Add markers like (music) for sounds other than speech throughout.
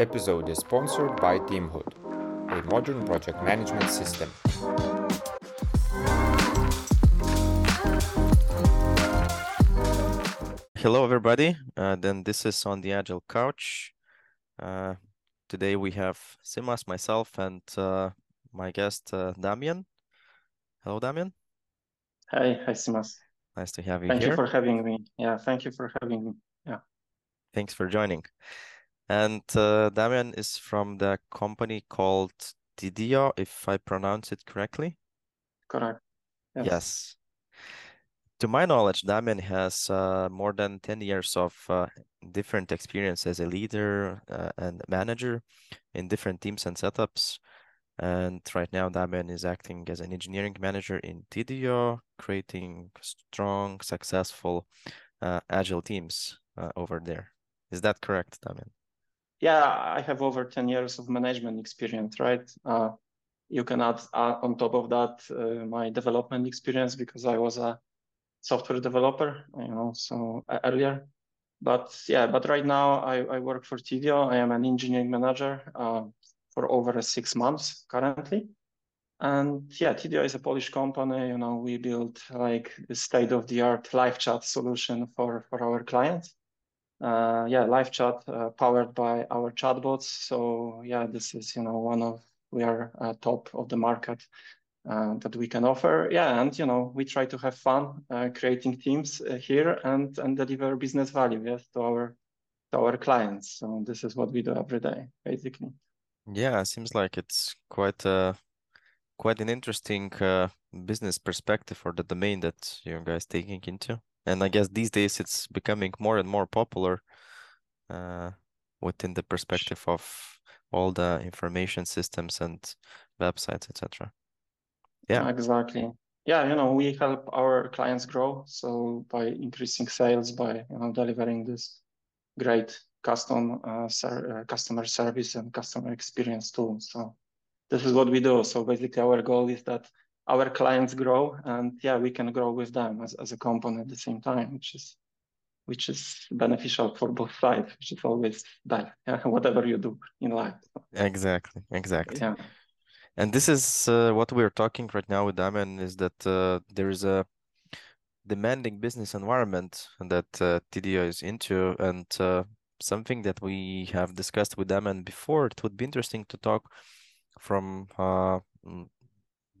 episode is sponsored by Teamhood, a modern project management system. Hello, everybody. Uh, then this is on the Agile Couch. Uh, today we have Simas, myself, and uh, my guest uh, Damian. Hello, Damian. Hi, hi, Simas. Nice to have you Thank here. you for having me. Yeah, thank you for having me. Yeah. Thanks for joining. And uh, Damian is from the company called Tidio, if I pronounce it correctly. Correct. Yes. Yes. To my knowledge, Damian has uh, more than 10 years of uh, different experience as a leader uh, and manager in different teams and setups. And right now, Damian is acting as an engineering manager in Tidio, creating strong, successful, uh, agile teams uh, over there. Is that correct, Damian? Yeah, I have over 10 years of management experience, right? Uh, you can add uh, on top of that uh, my development experience because I was a software developer, you know, so uh, earlier. But yeah, but right now I, I work for Tidio. I am an engineering manager uh, for over six months currently. And yeah, Tidio is a Polish company. You know, we build like the state-of-the-art live chat solution for for our clients. Uh, yeah, live chat uh, powered by our chatbots. So yeah, this is you know one of we are uh, top of the market uh, that we can offer. Yeah, and you know we try to have fun uh, creating teams uh, here and and deliver business value yes to our to our clients. So this is what we do every day, basically. Yeah, seems like it's quite a quite an interesting business perspective for the domain that you guys taking into. And I guess these days it's becoming more and more popular uh, within the perspective of all the information systems and websites, etc. Yeah. Exactly. Yeah, you know, we help our clients grow. So by increasing sales, by you know delivering this great custom uh, ser- uh, customer service and customer experience tool. So this is what we do. So basically, our goal is that our clients grow, and yeah, we can grow with them as, as a company at the same time, which is which is beneficial for both sides, which is always that yeah, (laughs) whatever you do in life. Exactly, exactly. Yeah. And this is uh, what we're talking right now with Damian is that uh, there is a demanding business environment that uh, Tidio is into, and uh, something that we have discussed with Damian before. It would be interesting to talk from uh, mm,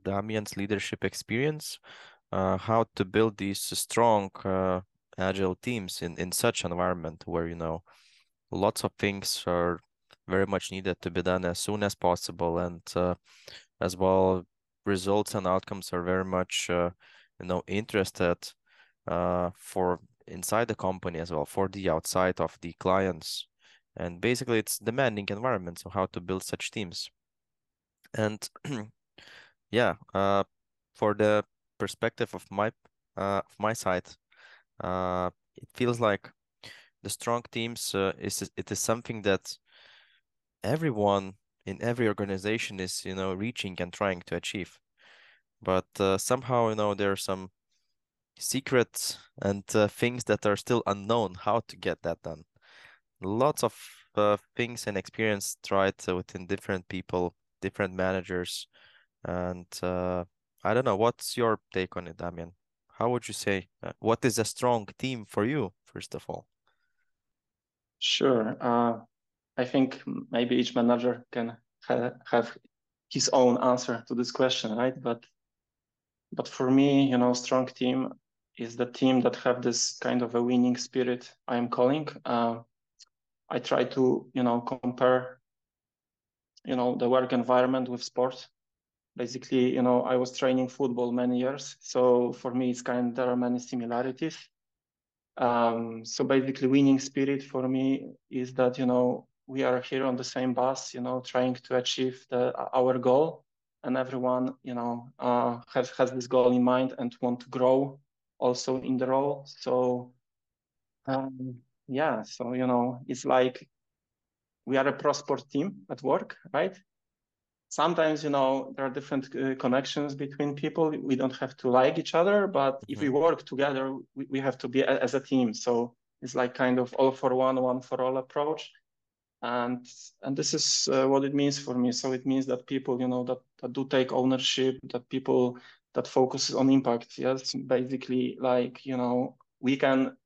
Damian's leadership experience, uh, how to build these strong uh, agile teams in in such environment where you know lots of things are very much needed to be done as soon as possible. And uh, as well results and outcomes are very much uh, you know interested uh, for inside the company as well for the outside of the clients. And basically it's demanding environment so how to build such teams. And (clears throat) yeah uh, for the perspective of my uh, of my side uh, it feels like the strong teams uh, is it is something that everyone in every organization is you know reaching and trying to achieve. But uh, somehow you know there are some secrets and uh, things that are still unknown how to get that done. Lots of uh, things and experience tried uh, within different people different managers and uh, i don't know what's your take on it damian how would you say uh, what is a strong team for you first of all Sure. Uh, I think maybe each manager can ha have his own answer to this question, right? But but for me, you know, strong team is the team that have this kind of a winning spirit. I am calling. Uh, I try to, you know, compare, you know, the work environment with sports. Basically, you know, I was training football many years, so for me, it's kind. There are many similarities. Um, so basically, winning spirit for me is that you know we are here on the same bus, you know, trying to achieve the, our goal, and everyone you know uh, has has this goal in mind and want to grow also in the role. So um, yeah, so you know, it's like we are a pro sport team at work, right? Sometimes you know there are different uh, connections between people. We don't have to like each other but if we work together we, we have to be a, as a team. So it's like kind of all for one one for all approach. And and this is uh, what it means for me. So it means that people you know that, that do take ownership that people that focus on impact yes. Basically like you know we can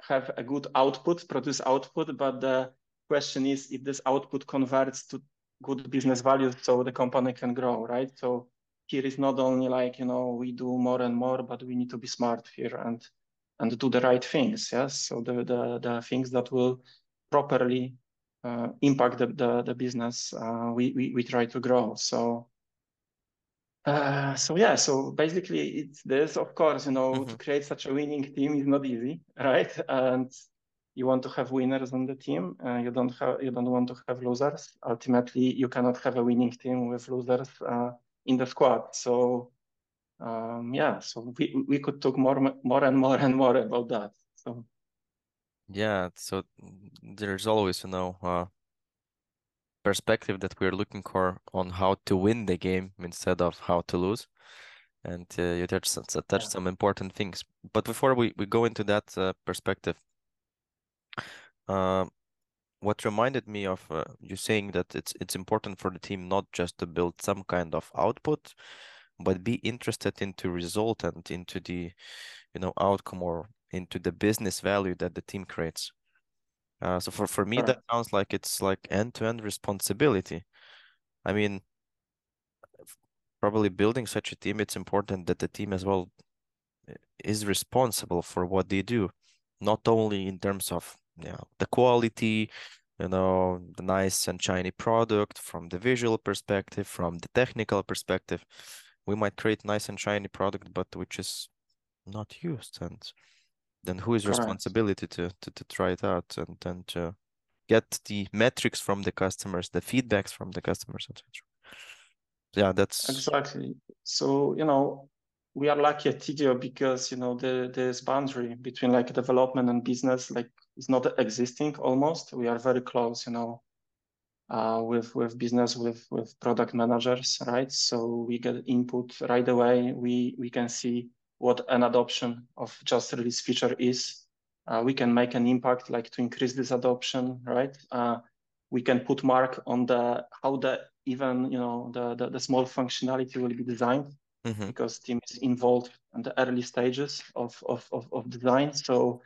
have a good output produce output but the question is if this output converts to good business value so the company can grow right so here is not only like you know we do more and more but we need to be smart here and and do the right things yes so the the, the things that will properly uh, impact the, the, the business uh, we, we, we try to grow. So uh, so yeah, so basically it's this. Of course, you know, Mhm. to create such a winning team is not easy, (laughs) right? And you want to have winners on the team. Uh, you don't have you don't want to have losers. Ultimately, you cannot have a winning team with losers uh, in the squad. So um, yeah, so we we could talk more more and more and more about that. So Yeah, so there's always, you know, uh, perspective that we're looking for on how to win the game instead of how to lose. And uh, you touched touched Yeah. some important things. But before we, we go into that uh, perspective, uh, what reminded me of uh, you saying that it's it's important for the team not just to build some kind of output, but be interested into result and into the, you know, outcome or into the business value that the team creates. Uh, so for, for me, that sounds like it's like end-to-end responsibility. I mean, probably building such a team, it's important that the team as well uh, is responsible for what they do, not only in terms of, you know, the quality, you know, the nice and shiny product from the visual perspective, from the technical perspective. We might create nice and shiny product, but which is not used. And then who is Correct. responsibility to, to, to try it out and then uh, to get the metrics from the customers, the feedbacks from the customers, etc. Yeah, that's Exactly. So, you know, we are lucky at Tidio because, you know, the this boundary between like development and business like is not existing almost. We are very close, you know, uh, with with business with with product managers, right? So we get input right away. We we can see what an adoption of just release feature is. Uh, we can make an impact like to increase this adoption, right? Uh, we can put mark on the how the even you know the, the the small functionality will be designed Mhm. because team is involved in the early stages of of of, of design. So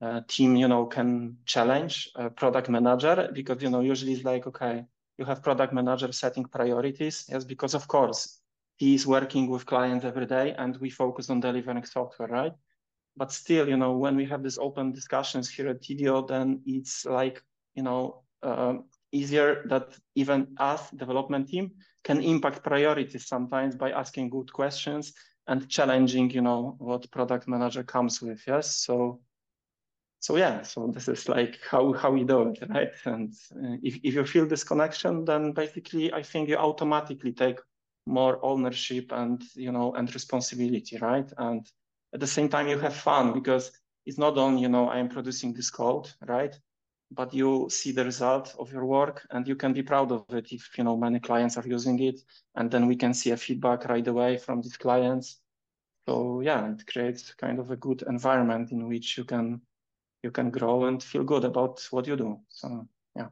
uh, team, you know, can challenge a product manager because, you know, usually it's like, okay, you have product manager setting priorities. Yes, because of course he is working with clients every day and we focus on delivering software, right? But still, you know, when we have these open discussions here at Tidio, then it's like, you know, um, easier that even us, development team, can impact priorities sometimes by asking good questions and challenging, you know, what product manager comes with. Yes, so so yeah so this is like how how we do it right? And uh, if, if you feel this connection then basically i think you automatically take more ownership and you know and responsibility right? And at the same time you have fun because it's not only you know i'm producing this code right? But you see the result of your work and you can be proud of it if you know many clients are using it. And then we can see a feedback right away from these clients. So yeah it creates kind of a good environment in which you can you can grow and feel good about what you do. So yeah.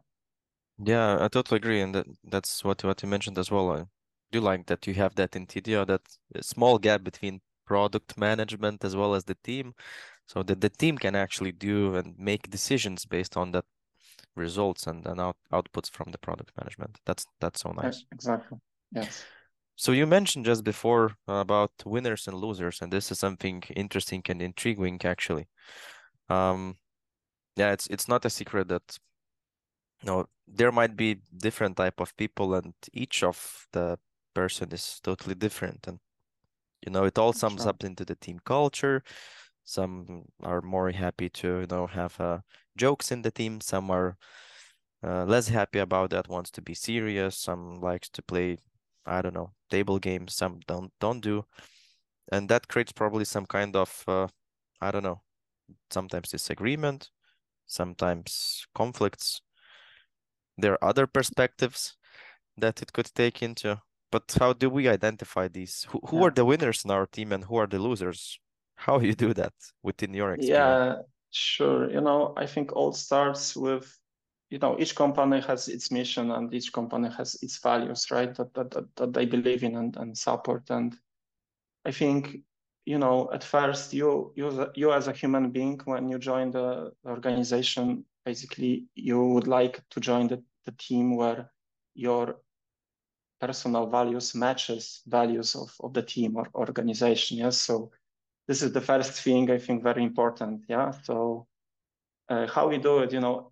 Yeah, I totally agree, and that that's what what you mentioned as well. I do like that you have that in Tidio, that uh, small gap between product management as well as the team, so that the team can actually do and make decisions based on that results and, and out, outputs from the product management. That's that's so nice. Exactly. Yes. So you mentioned just before about winners and losers, and this is something interesting and intriguing actually. Um, yeah, it's it's not a secret that you know there might be different type of people, and each of the person is totally different, and you know it all sums Sure. up into the team culture. Some are more happy to you know have uh, jokes in the team. Some are uh, less happy about that, wants to be serious. Some likes to play, I don't know, table games. Some don't don't do, and that creates probably some kind of uh, I don't know, sometimes disagreement, sometimes conflicts. There are other perspectives that it could take into, but how do we identify these? Who who Yeah. are the winners in our team and who are the losers? How you do that within your experience? Yeah, sure. You know, I think all starts with you know each company has its mission and each company has its values right that that, that, that they believe in and, and support and i think you know at first you you you as a human being when you join the organization basically you would like to join the, the team where your personal values matches values of, of the team or organization yes so this is the first thing i think very important yeah? So uh, how we do it you know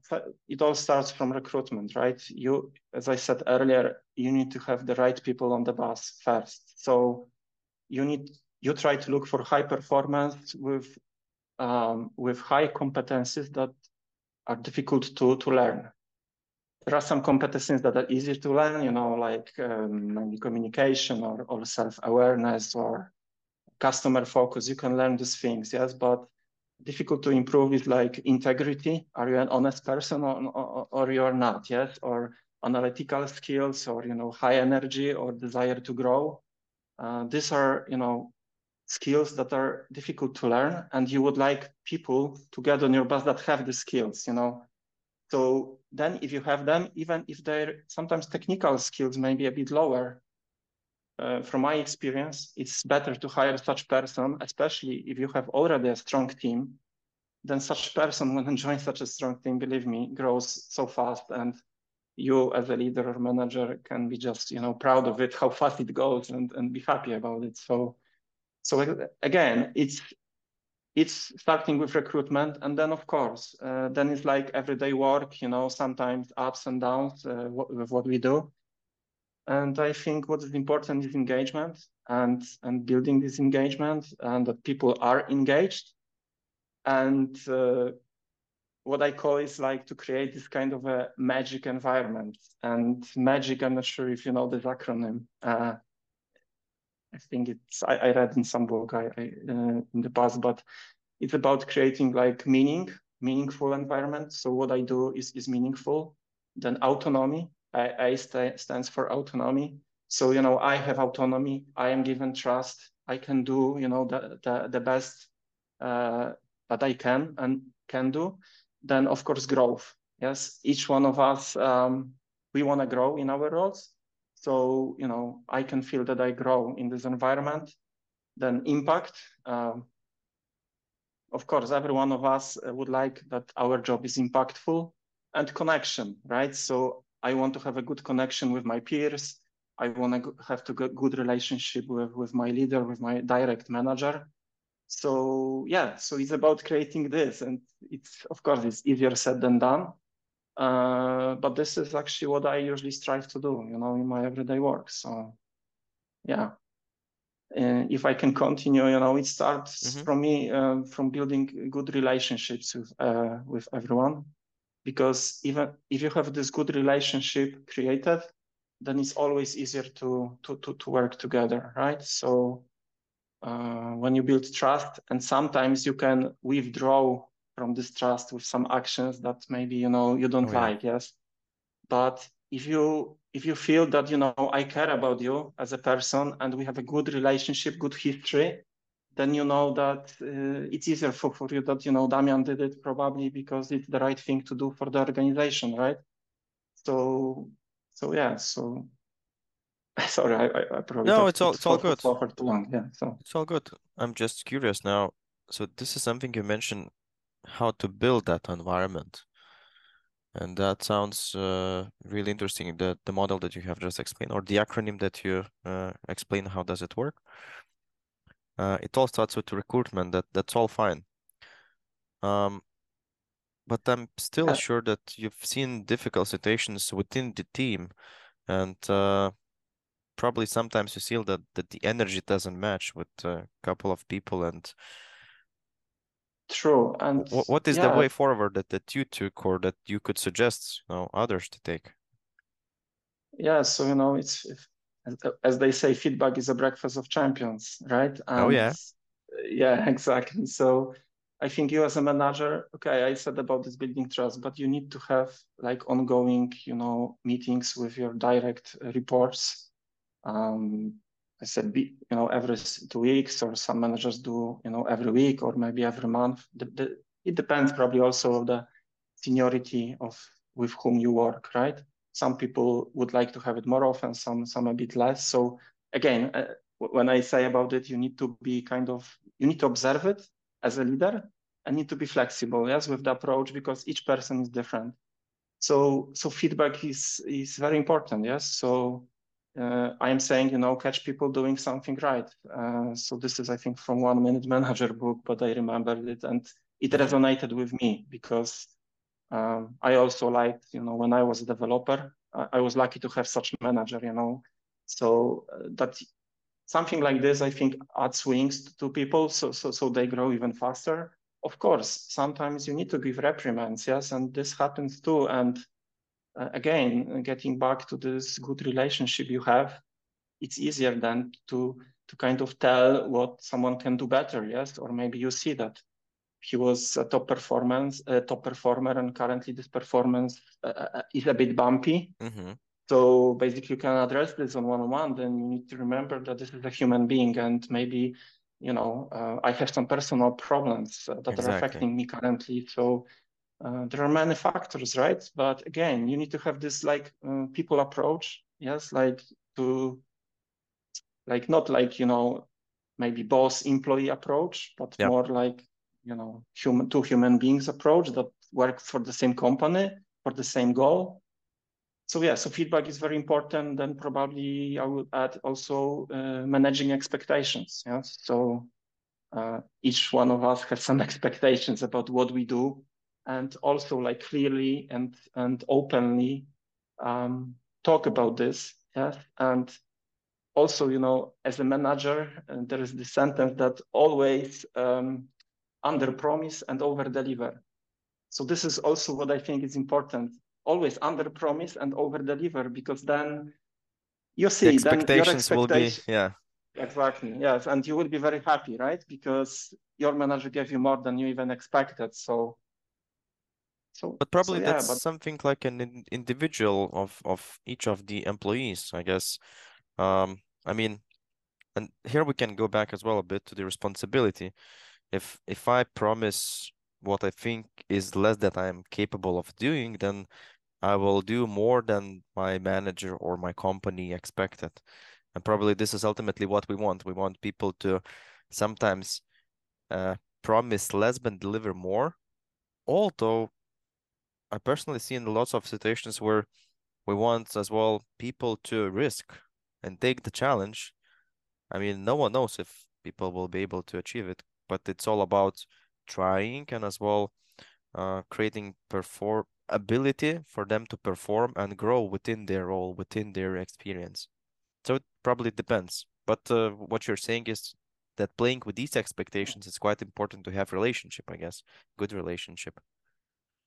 it all starts from recruitment right? You as i said earlier you need to have the right people on the bus first. So you need you try to look for high performance with um, with high competencies that are difficult to to learn there are some competencies that are easier to learn you know like um, communication or, or self-awareness or customer focus you can learn these things yes but difficult to improve is like integrity. Are you an honest person or, or, or you're not? Yes, or analytical skills, or you know, high energy or desire to grow. Uh, these are you know skills that are difficult to learn, and you would like people to get on your bus that have the skills. You know, so then if you have them, even if they're sometimes technical skills may be a bit lower, uh, from my experience, it's better to hire such person, especially if you have already a strong team, then such person when (laughs) join such a strong team, believe me, grows so fast and you as a leader or manager can be just, you know, proud of it, how fast it goes and, and be happy about it. So, so again, it's, it's starting with recruitment and then of course, uh, then it's like everyday work, you know, sometimes ups and downs uh, with what we do and I think what is important is engagement and, and building this engagement and that people are engaged. And uh, what I call is like to create this kind of a magic environment. And magic, I'm not sure if you know this acronym. I think it's, I, I, read in some book I, I uh, in the past, but it's about creating like meaning, meaningful environment. So what I do is, is meaningful. Then autonomy, I, st stands for autonomy. So, you know, I have autonomy. I am given trust. I can do, you know, the, the, the best uh, that I can and can do. Then, of course, growth. Yes, each one of us, um, we want to grow in our roles. So, you know, I can feel that I grow in this environment. Then impact. Um, of course, every one of us would like that our job is impactful and connection, right? So I want to have a good connection with my peers. I want to have to get good relationship with, with my leader, with my direct manager. So yeah, so it's about creating this, and it's of course it's easier said than done. Uh, but this is actually what I usually strive to do, you know, in my everyday work. So yeah, uh, if I can continue, you know, it starts mm -hmm. from me uh, from building good relationships with uh, with everyone because even if you have this good relationship created, then it's always easier to to to, to work together, right? So uh, when you build trust, and sometimes you can withdraw from distrust with some actions that maybe you know you don't oh, yeah. like, yes. But if you if you feel that you know I care about you as a person and we have a good relationship, good history, then you know that uh, it's easier for, for you that you know Damian did it probably because it's the right thing to do for the organization, right? So so yeah, so (laughs) sorry, I, I probably no, it's all it's all good. For too long. Yeah, so it's all good. I'm just curious now. So this is something you mentioned how to build that environment. And that sounds uh, really interesting. The the model that you have just explained, or the acronym that you uh, explain, how does it work? Uh, it all starts with recruitment. That that's all fine. Um, but I'm still uh, sure that you've seen difficult situations within the team, and uh, probably sometimes you feel that that the energy doesn't match with a couple of people. And true. And what what is yeah. the way forward that that you took, or that you could suggest, you know, others to take? Yeah. So you know, it's as they say, feedback is a breakfast of champions, right? And oh yeah, yeah, (laughs) exactly. So I think you as a manager, okay, I said about this building trust, but you need to have like ongoing, you know, meetings with your direct reports. Um, I said, you know, every two weeks, or some managers do, you know, every week or maybe every month. The, the, it depends probably also of the seniority of with whom you work, right? Some people would like to have it more often, some some a bit less. So again, uh, when I say about it, you need to be kind of you need to observe it as a leader and need to be flexible, yes, with the approach because each person is different. So so feedback is is very important, yes. So I am saying, you know, catch people doing something right. Uh, so this is, I think, from one minute manager book, but I remembered it and it resonated with me because um, I also liked, you know, when I was a developer, I, I was lucky to have such a manager, you know, so uh, that something like this, I think, adds wings to, to people, so so so they grow even faster. Of course, sometimes you need to give reprimands, yes, and this happens too, and uh, again, getting back to this good relationship you have, it's easier than to to kind of tell what someone can do better. Yes, or maybe you see that he was a top performance, a top performer, and currently this performance uh, uh, uh is a bit bumpy. Mm-hmm. So basically, you can address this on one-on-one. Then you need to remember that this is a human being, and maybe you know uh, I have some personal problems uh, that exactly. are affecting me currently. So uh, there are many factors, right? But again, you need to have this like uh, people approach, yes, like to like not like you know maybe boss employee approach, but yep. more like you know human two human beings approach that work for the same company for the same goal. So yeah, so feedback is very important. Then probably I would add also uh, managing expectations. Yes, so uh, each one of us has some (laughs) expectations about what we do and also like clearly and and openly um, talk about this yes and also you know as a manager uh, there is the sentence that always um, under promise and over deliver. So this is also what i think is important. Always under promise and over deliver because then you see the expectations then your expectation, will be yeah. Exactly yes. And you will be very happy right? Because your manager gave you more than you even expected. So so, but probably so, yeah, that's but... something like an individual of of each of the employees, I guess. Um, I mean, and here we can go back as well a bit to the responsibility. If if I promise what I think is less that I am capable of doing, then I will do more than my manager or my company expected. And probably this is ultimately what we want. We want people to sometimes uh, promise less but deliver more, although I personally see in lots of situations where we want as well people to risk and take the challenge. I mean, no one knows if people will be able to achieve it, but it's all about trying and as well uh, creating perform ability for them to perform and grow within their role, within their experience. So it probably depends. But uh, what you're saying is that playing with these expectations is quite important to have relationship, I guess, good relationship.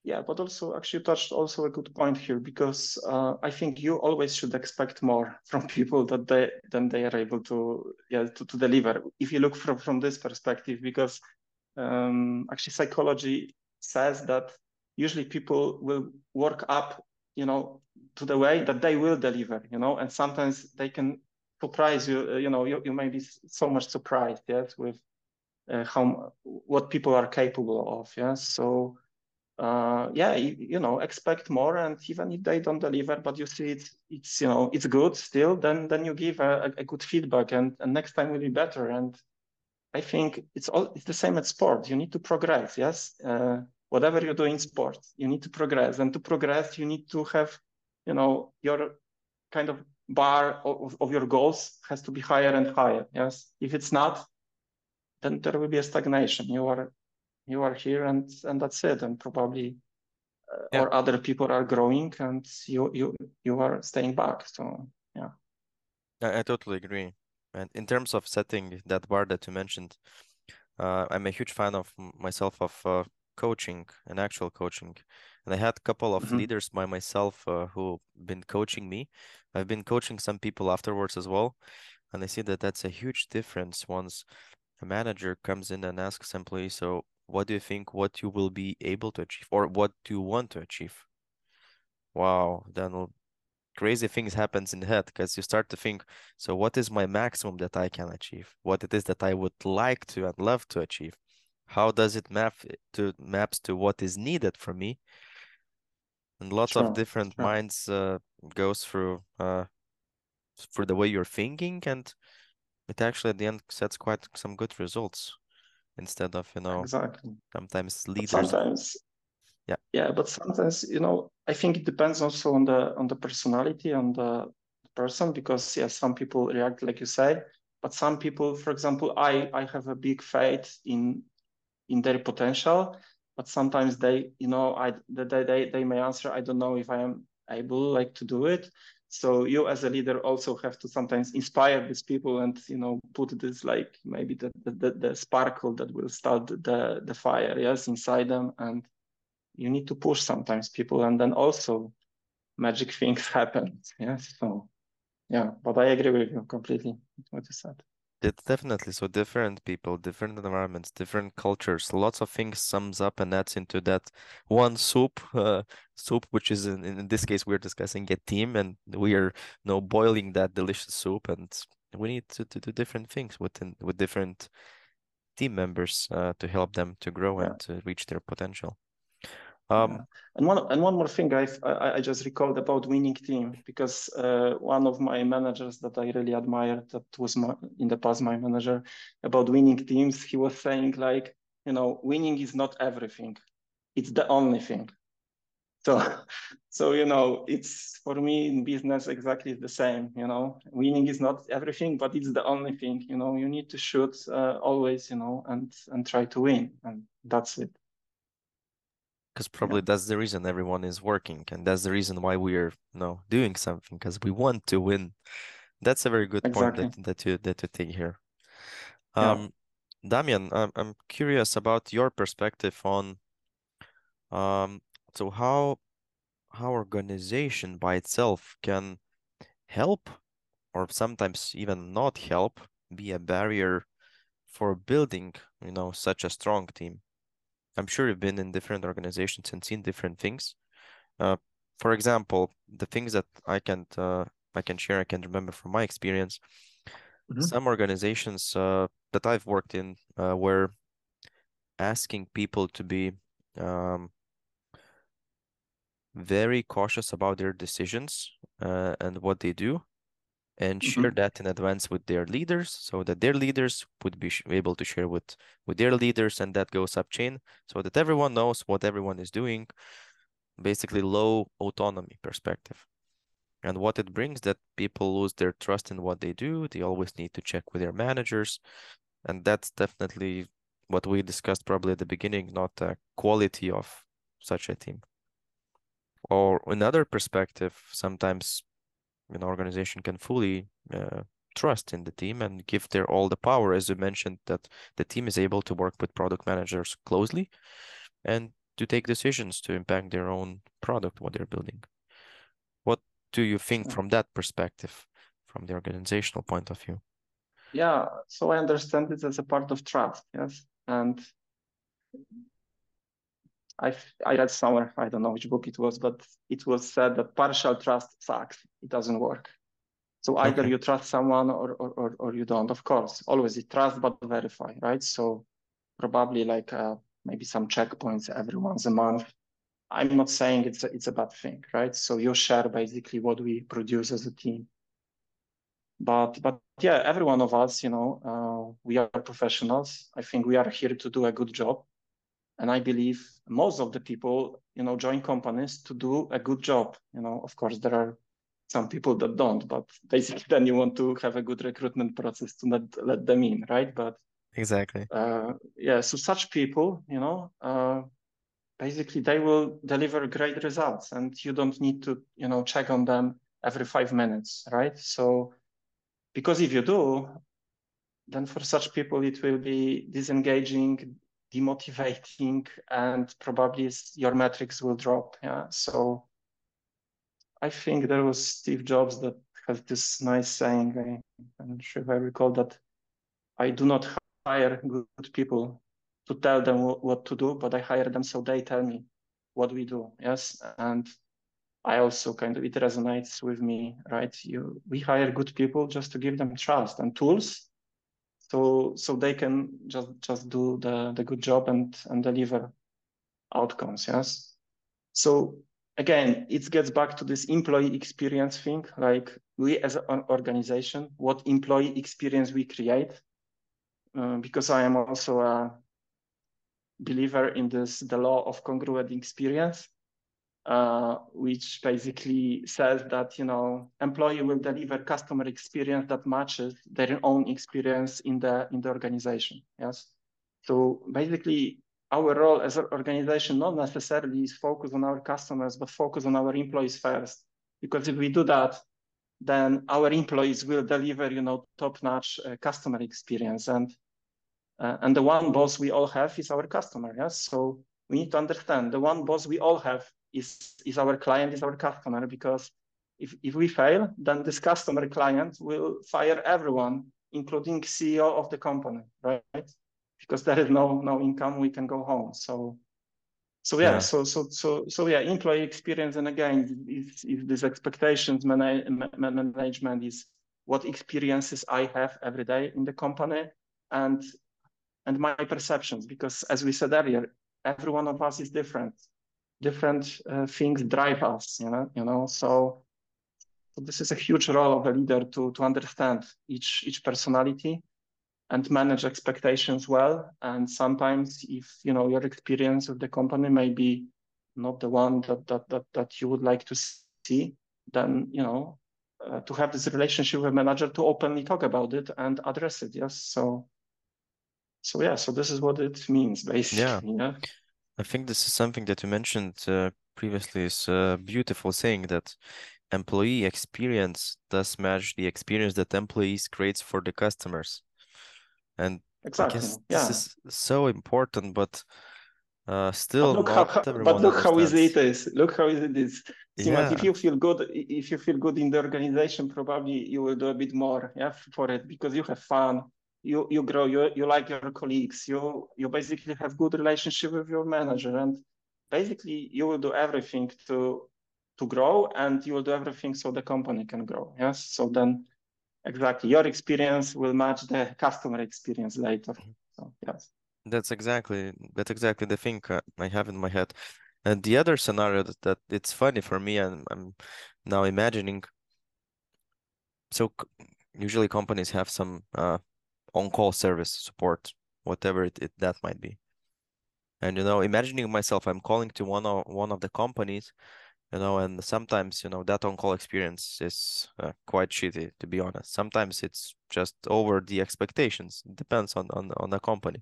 Yeah, but also actually touched also a good point here because uh, I think you always should expect more (laughs) from people that they than they are able to yeah to, to deliver. If you look from from this perspective, because um, actually psychology says that usually people will work up, you know, to the way that they will deliver, you know, and sometimes they can surprise you. Uh, you know, you, you may be so much surprised, yes, with uh, how what people are capable of, yes. So uh, yeah, you, you, know, expect more, and even if they don't deliver, but you see it's it's you know it's good still, then then you give a, a good feedback, and, and next time will be better. And I think it's all it's the same at sport. You need to progress. Yes, uh, whatever you do in sport, you need to progress, and to progress, you need to have, you know, your kind of bar of, of your goals has to be higher and higher. Yes, if it's not, then there will be a stagnation. You are you are here and and that's it. And probably uh, yeah. or other people are growing and you you you are staying back. So yeah. I, I totally agree. And in terms of setting that bar that you mentioned uh, i'm a huge fan of myself of uh, coaching and actual coaching. And i had a couple of mm-hmm. leaders by myself uh, who been coaching me. I've been coaching some people afterwards as well. And i see that that's a huge difference once a manager comes in and asks employees so what do you think what you will be able to achieve or what do you want to achieve? Wow then crazy things happens in the head because you start to think so what is my maximum that i can achieve? What it is that i would like to and love to achieve? How does it map to maps to what is needed for me? And lots Sure, of different sure. minds uh, goes through uh for the way you're thinking and it actually at the end sets quite some good results instead of you know Exactly. sometimes But leaders sometimes, Yeah. yeah, but sometimes, you know, I think it depends also on the on the personality on the person because yeah, some people react like you say, but some people, for example, I I have a big faith in in their potential, but sometimes they, you know, I they they they may answer, I don't know if I am able like to do it. So you as a leader also have to sometimes inspire these people and you know put this like maybe the the, the sparkle that will start the the fire yes inside them. And you need to push sometimes people and then also magic (laughs) things happen. Yes so yeah but i agree with you completely what you said it's definitely so different people different environments different cultures lots of things sums up and adds into that one soup uh, soup which is in, in this case we're discussing a team and we are you know boiling that delicious soup and we need to, to do different things within with different team members uh, to help them to grow Yeah. and to reach their potential Yeah. um and one and one more thing I I, I just recalled about winning team because uh, one of my managers that I really admired that was my, in the past my manager about winning teams he was saying like you know winning is not everything. It's the only thing. So (laughs) so you know it's for me in business exactly the same you know. Winning is not everything but it's the only thing you know. You need to shoot uh, always you know and and try to win and that's it because probably that's the reason everyone is working and that's the reason why we're you know doing something because we want to win. That's a very good point that that you that you take here. Yeah. um Damian I'm, I'm curious about your perspective on um so how how organization by itself can help or sometimes even not help be a barrier for building you know such a strong team I'm sure you've been in different organizations and seen different things. Uh, for example, the things that I can uh, I can share, I can remember from my experience. Mhm. Some organizations uh, that I've worked in uh, were asking people to be um, very cautious about their decisions uh, and what they do, and share Mhm. that in advance with their leaders, so that their leaders would be able to share with with their leaders, and that goes up chain, so that everyone knows what everyone is doing. Basically, low autonomy perspective. And what it brings that people lose their trust in what they do. They always need to check with their managers. And that's definitely what we discussed probably at the beginning, not the quality of such a team. Or another perspective, sometimes an organization can fully uh, trust in the team and give their all the power, as you mentioned, that the team is able to work with product managers closely and to take decisions to impact their own product, what they're building. What do you think from that perspective, from the organizational point of view? Yeah, so I understand it as a part of trust, yes. And I I read somewhere, I don't know which book it was, but it was said that partial trust sucks. It doesn't work. So either Okay. you trust someone or or or, or you don't. Of course, always you trust but verify, right? So probably like uh, maybe some checkpoints every once a month. I'm not saying it's a, it's a bad thing, right? So you share basically what we produce as a team. But but yeah, every one of us, you know, uh, we are professionals. I think we are here to do a good job, and I believe most of the people, you know, join companies to do a good job. You know, of course, there are some people that don't, but basically, (laughs) then you want to have a good recruitment process to not let them in, right? But Exactly. uh, yeah, so such people, you know, uh, basically they will deliver great results, and you don't need to, you know, check on them every five minutes, right? So because if you do, then for such people it will be disengaging, demotivating, and probably your metrics will drop. Yeah. So I think there was Steve Jobs that has this nice saying. I, I'm not sure if I recall that. I do not hire good people to tell them what to do, but I hire them so they tell me what we do. Yes, and I also kind of it resonates with me, right? You we hire good people just to give them trust and tools, so so they can just just do the the good job and and deliver outcomes. Yes. So again, it gets back to this employee experience thing. Like we as an organization, what employee experience we create. Uh, because I am also a believer in this the law of congruent experience, uh, which basically says that you know employee will deliver customer experience that matches their own experience in the in the organization. Yes. So basically, our role as an organization not necessarily is focus on our customers, but focus on our employees first. Because if we do that, then our employees will deliver, you know, top-notch uh, customer experience. And uh, and the one boss we all have is our customer. Yes, so we need to understand the one boss we all have is is our client, is our customer. Because if if we fail, then this customer client will fire everyone, including CEO of the company, right? because there is no no income, we can go home. So so yeah, yeah. so so so so yeah, employee experience, and again, if if this expectations manage, management is what experiences I have every day in the company, and and my perceptions, because as we said earlier, every one of us is different. Different uh, things drive us, you know, you know. So, so this is a huge role of a leader to to understand each each personality and manage expectations well. And sometimes if you know your experience with the company may be not the one that that that, that you would like to see, then you know uh, to have this relationship with manager to openly talk about it and address it. Yes. So so yeah, so this is what it means basically. Yeah. yeah? I think this is something that you mentioned uh, previously is a beautiful saying that employee experience does match the experience that employees creates for the customers and exactly. I guess yeah. this is so important, but uh, still but look how, but look how easy it is. Look how easy it is. yeah. if you feel good, if you feel good in the organization, probably you will do a bit more, yeah, for it because you have fun, you you grow, you you like your colleagues, you you basically have good relationship with your manager, and basically you will do everything to to grow, and you will do everything so the company can grow. Yes, so then exactly your experience will match the customer experience later mm-hmm. so yes that's exactly that's exactly the thing uh, i have in my head and the other scenario that, that it's funny for me and i'm now imagining so usually companies have some uh, on-call service support whatever it, it that might be. And you know imagining myself i'm calling to one of one of the companies you know and sometimes you know that on-call experience is uh, quite shitty to be honest. Sometimes it's just over the expectations. It depends on, on on the company.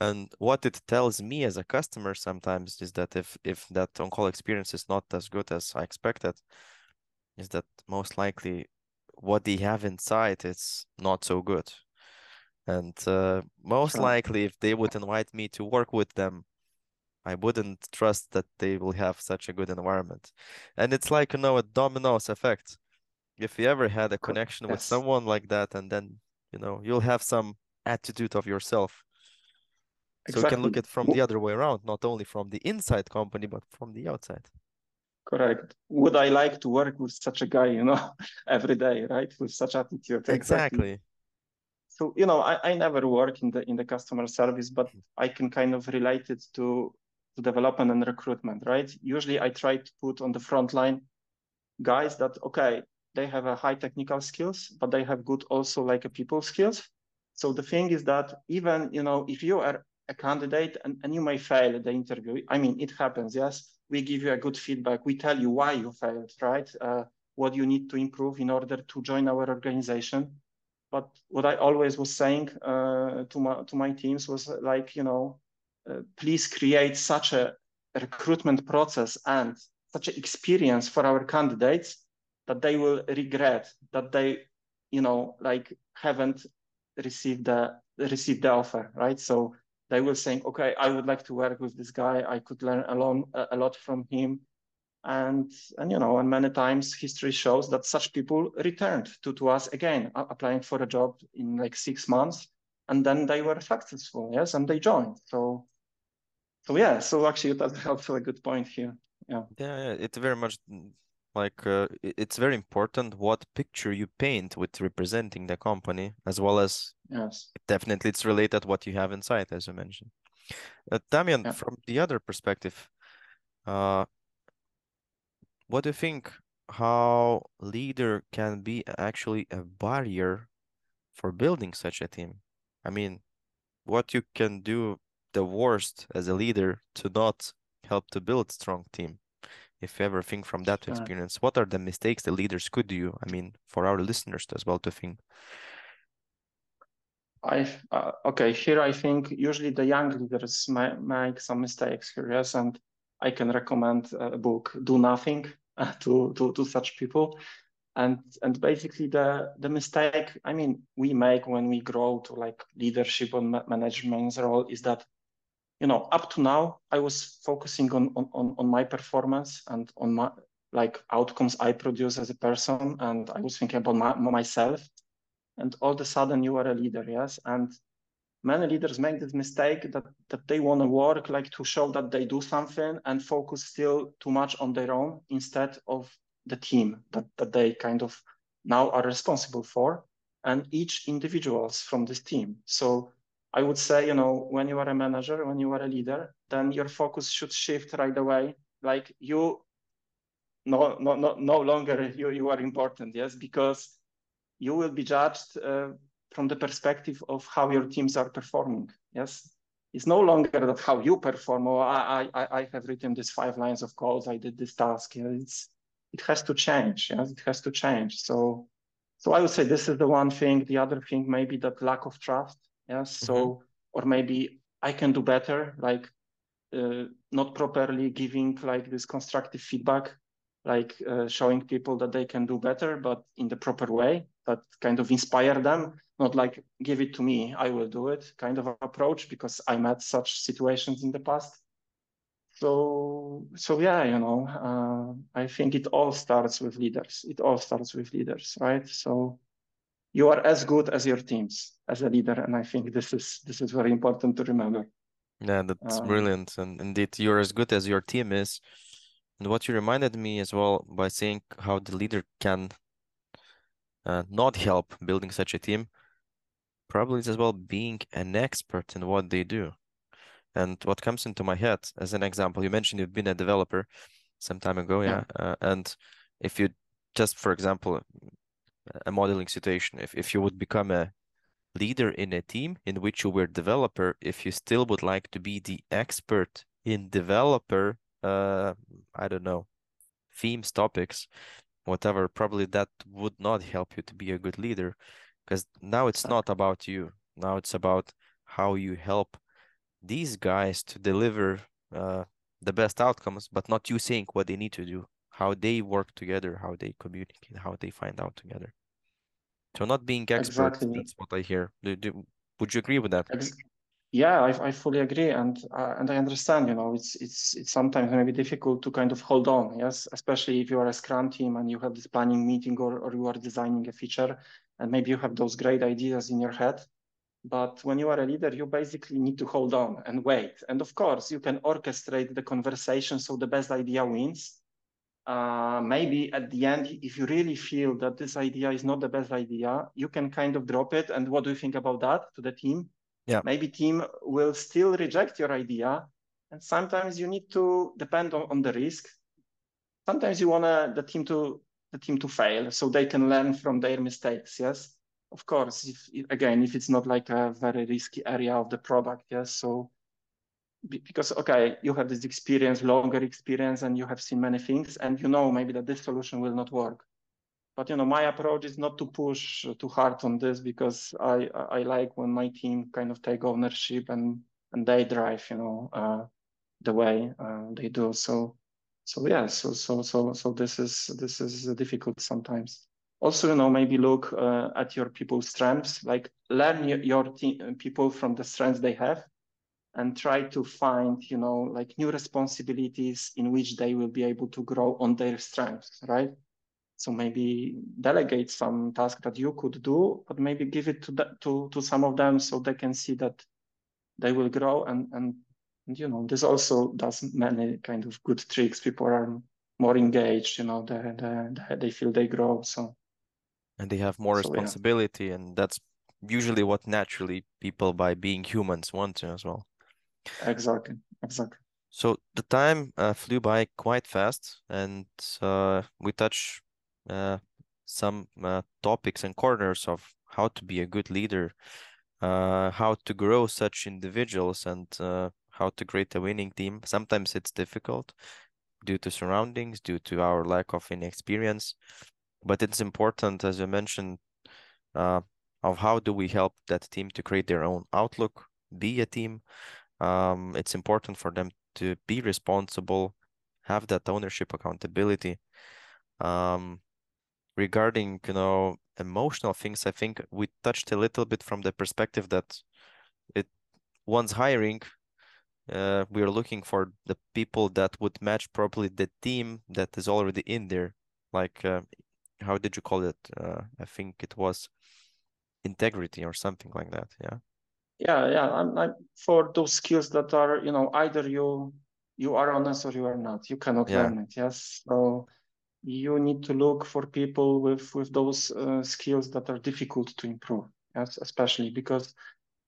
And what it tells me as a customer sometimes is that if if that on-call experience is not as good as i expected is that most likely what they have inside is not so good and uh, most sure. likely if they would invite me to work with them I wouldn't trust that they will have such a good environment. And it's like, you know, a dominoes effect. If you ever had a connection yes. with someone like that, and then, you know, you'll have some attitude of yourself. Exactly. So you can look at from the other way around, not only from the inside company, but from the outside. Correct. Would I like to work with such a guy, you know, (laughs) every day, right? With such attitude. Exactly. exactly. So, you know, I, I never work in the in the customer service, but I can kind of relate it to to development and recruitment, right? Usually I try to put on the front line guys that, okay, they have a high technical skills, but they have good also like a people skills. So the thing is that even, you know, if you are a candidate and, and you may fail the interview, I mean, it happens, yes. We give you a good feedback. We tell you why you failed, right? Uh, what you need to improve in order to join our organization. But what I always was saying uh, to my to my teams was like, you know, uh, please create such a recruitment process and such an experience for our candidates that they will regret that they you know like haven't received the received the offer right? So they will think okay i would like to work with this guy. I could learn a lot, a lot from him and and you know and many times history shows that such people returned to, to us again applying for a job in like six months and then they were successful yes and they joined. So so yeah so actually that's also a good point here yeah. Yeah, yeah it's very much mm, like uh, it's very important what picture you paint with representing the company as well as yes. definitely it's related what you have inside as you mentioned. Uh, Damian yeah. from the other perspective uh what do you think how leader can be actually a barrier for building such a team? I mean, what you can do the worst as a leader to not help to build strong team? If you ever think from that experience, what are the mistakes the leaders could do? I mean, for our listeners as well to think. I uh, okay here I think usually the young leaders might make some mistakes here yes and I can recommend a book Do Nothing (laughs) to to to such people. And and basically the the mistake I mean we make when we grow to like leadership and ma- management role is that you know up to now I was focusing on on on my performance and on my like outcomes I produce as a person. And I was thinking about my, myself. And all of a sudden you are a leader yes? And many leaders make this mistake that that they want to work like to show that they do something and focus still too much on their own instead of the team that, that they kind of now are responsible for and each individuals from this team. So i would say you know when you are a manager when you are a leader then your focus should shift right away. Like you no no no, no longer you, you are important yes because you will be judged uh, from the perspective of how your teams are performing. Yes, it's no longer that how you perform. Or I, I, I have written these five lines of code. I did this task. It's it has to change. Yes, it has to change. So, so I would say this is the one thing. The other thing maybe that lack of trust. Yes. So, Mhm. or maybe I can do better. Like uh, not properly giving like this constructive feedback like uh, showing people that they can do better but in the proper way that kind of inspire them not like give it to me i will do it kind of approach because i met such situations in the past so so yeah you know uh, i think it all starts with leaders it all starts with leaders right so you are as good as your teams as a leader and i think this is this is very important to remember Yeah, that's Um, brilliant. And indeed, you're as good as your team is. And what you reminded me as well by saying how the leader can uh, not help building such a team, probably is as well being an expert in what they do. And what comes into my head as an example, you mentioned you've been a developer some time ago, yeah. Uh, and if you just, for example, a modeling situation, if, if you would become a leader in a team in which you were developer, if you still would like to be the expert in developer, uh, I don't know, themes, topics, whatever, probably that would not help you to be a good leader. Because now it's not about you. Now it's about how you help these guys to deliver uh, the best outcomes, but not you saying what they need to do, how they work together, how they communicate, how they find out together. So not being expert, Exactly. that's what I hear. Do, do, would you agree with that? Ex- Yeah, I, I fully agree, and uh, and I understand. You know, it's it's it's sometimes maybe difficult to kind of hold on. Yes, especially if you are a Scrum team and you have this planning meeting, or or you are designing a feature, and maybe you have those great ideas in your head. But when you are a leader, you basically need to hold on and wait. And of course, you can orchestrate the conversation so the best idea wins. Uh, maybe at the end, if you really feel that this idea is not the best idea, you can kind of drop it. And what do you think about that to the team? Yeah. Maybe team will still reject your idea. And sometimes you need to depend on, on the risk. Sometimes you want the team to the team to fail so they can learn from their mistakes. Yes, of course. If, again, if it's not like a very risky area of the product, yes. So because okay you have this experience longer experience and you have seen many things and you know maybe that this solution will not work but you know my approach is not to push too hard on this because i i like when my team kind of take ownership and and they drive you know uh, the way uh, they do. So so yeah so so so so this is this is difficult sometimes. Also you know maybe look uh, at your people's strengths like learn your, your team people from the strengths they have and try to find you know like new responsibilities in which they will be able to grow on their strengths right so maybe delegate some task that you could do but maybe give it to the, to to some of them so they can see that they will grow and and, and you know this also does many kind of good tricks. People are more engaged you know they they, they feel they grow so. And they have more so, yeah. responsibility and that's usually what naturally people by being humans want to as well. Exactly exactly. So the time uh, flew by quite fast, and uh, we touch some uh, topics and corners of how to be a good leader, uh, how to grow such individuals, and uh, how to create a winning team. Sometimes it's difficult due to surroundings, due to our lack of inexperience, but it's important, as you mentioned, uh, of how do we help that team to create their own outlook, be a team. Um, it's important for them to be responsible, have that ownership accountability. Um, regarding, you know, emotional things, I think we touched a little bit from the perspective that it once hiring, uh, we are looking for the people that would match properly the team that is already in there. Like, uh, how did you call it? Uh, I think it was integrity or something like that. Yeah yeah yeah I'm, I'm, for those skills that are you know either you you are honest or you are not you cannot yeah. learn it yes so you need to look for people with with those uh, skills that are difficult to improve yes especially because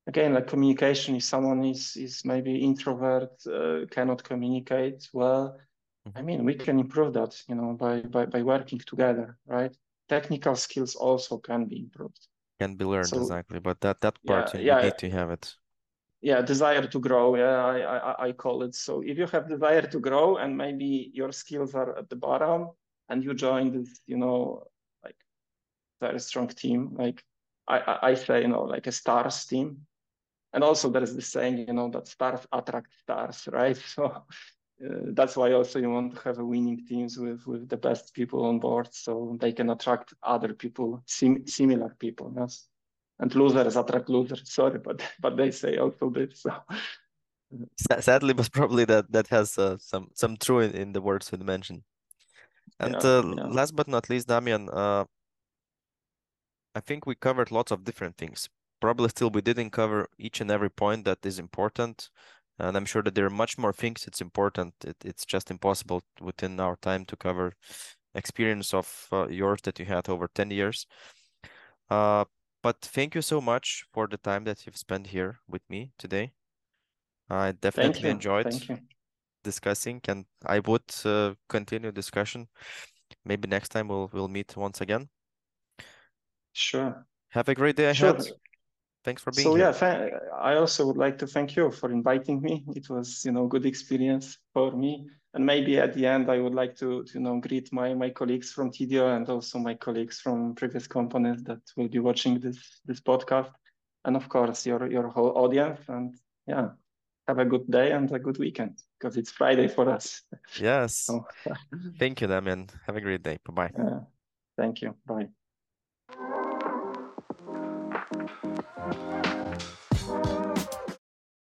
again like communication if someone is is maybe introvert uh, cannot communicate well i mm-hmm. mean we can improve that you know by by, by working together right? Technical skills also can be improved. Can be learned so, exactly but that that part yeah, you yeah, need to have it. Yeah desire to grow yeah I, I i call it. So if you have desire to grow and maybe your skills are at the bottom and you join this you know like very strong team like i i, say you know like a stars team. And also there is this saying you know that stars attract stars right? (laughs) So uh, that's why also you want to have a winning teams with with the best people on board so they can attract other people sim- similar people yes. And losers attract losers (laughs) sorry but but they say also this so. Sadly (laughs) but probably that that has uh, some some true in, in the words you mentioned and yeah, uh, yeah. last but not least damian uh i think we covered lots of different things probably still we didn't cover each and every point that is important and I'm sure that there are much more things it's important. It, it's just impossible within our time to cover experience of uh, yours that you had over 10 years. Uh, but thank you so much for the time that you've spent here with me today. I definitely enjoyed discussing and I would uh, continue discussion. Maybe next time we'll we'll meet once again. Sure. Have a great day ahead. Sure. Thanks for being so, here. Yeah, I also would like to thank you for inviting me. It was, you know, good experience for me. And maybe at the end, I would like to, to you know, greet my my colleagues from Tidio and also my colleagues from previous companies that will be watching this this podcast, and of course your your whole audience. And yeah, have a good day and a good weekend because it's Friday for us. Yes. so, (laughs) thank you, Damian. Have a great day. Bye bye. Yeah. Thank you. Bye.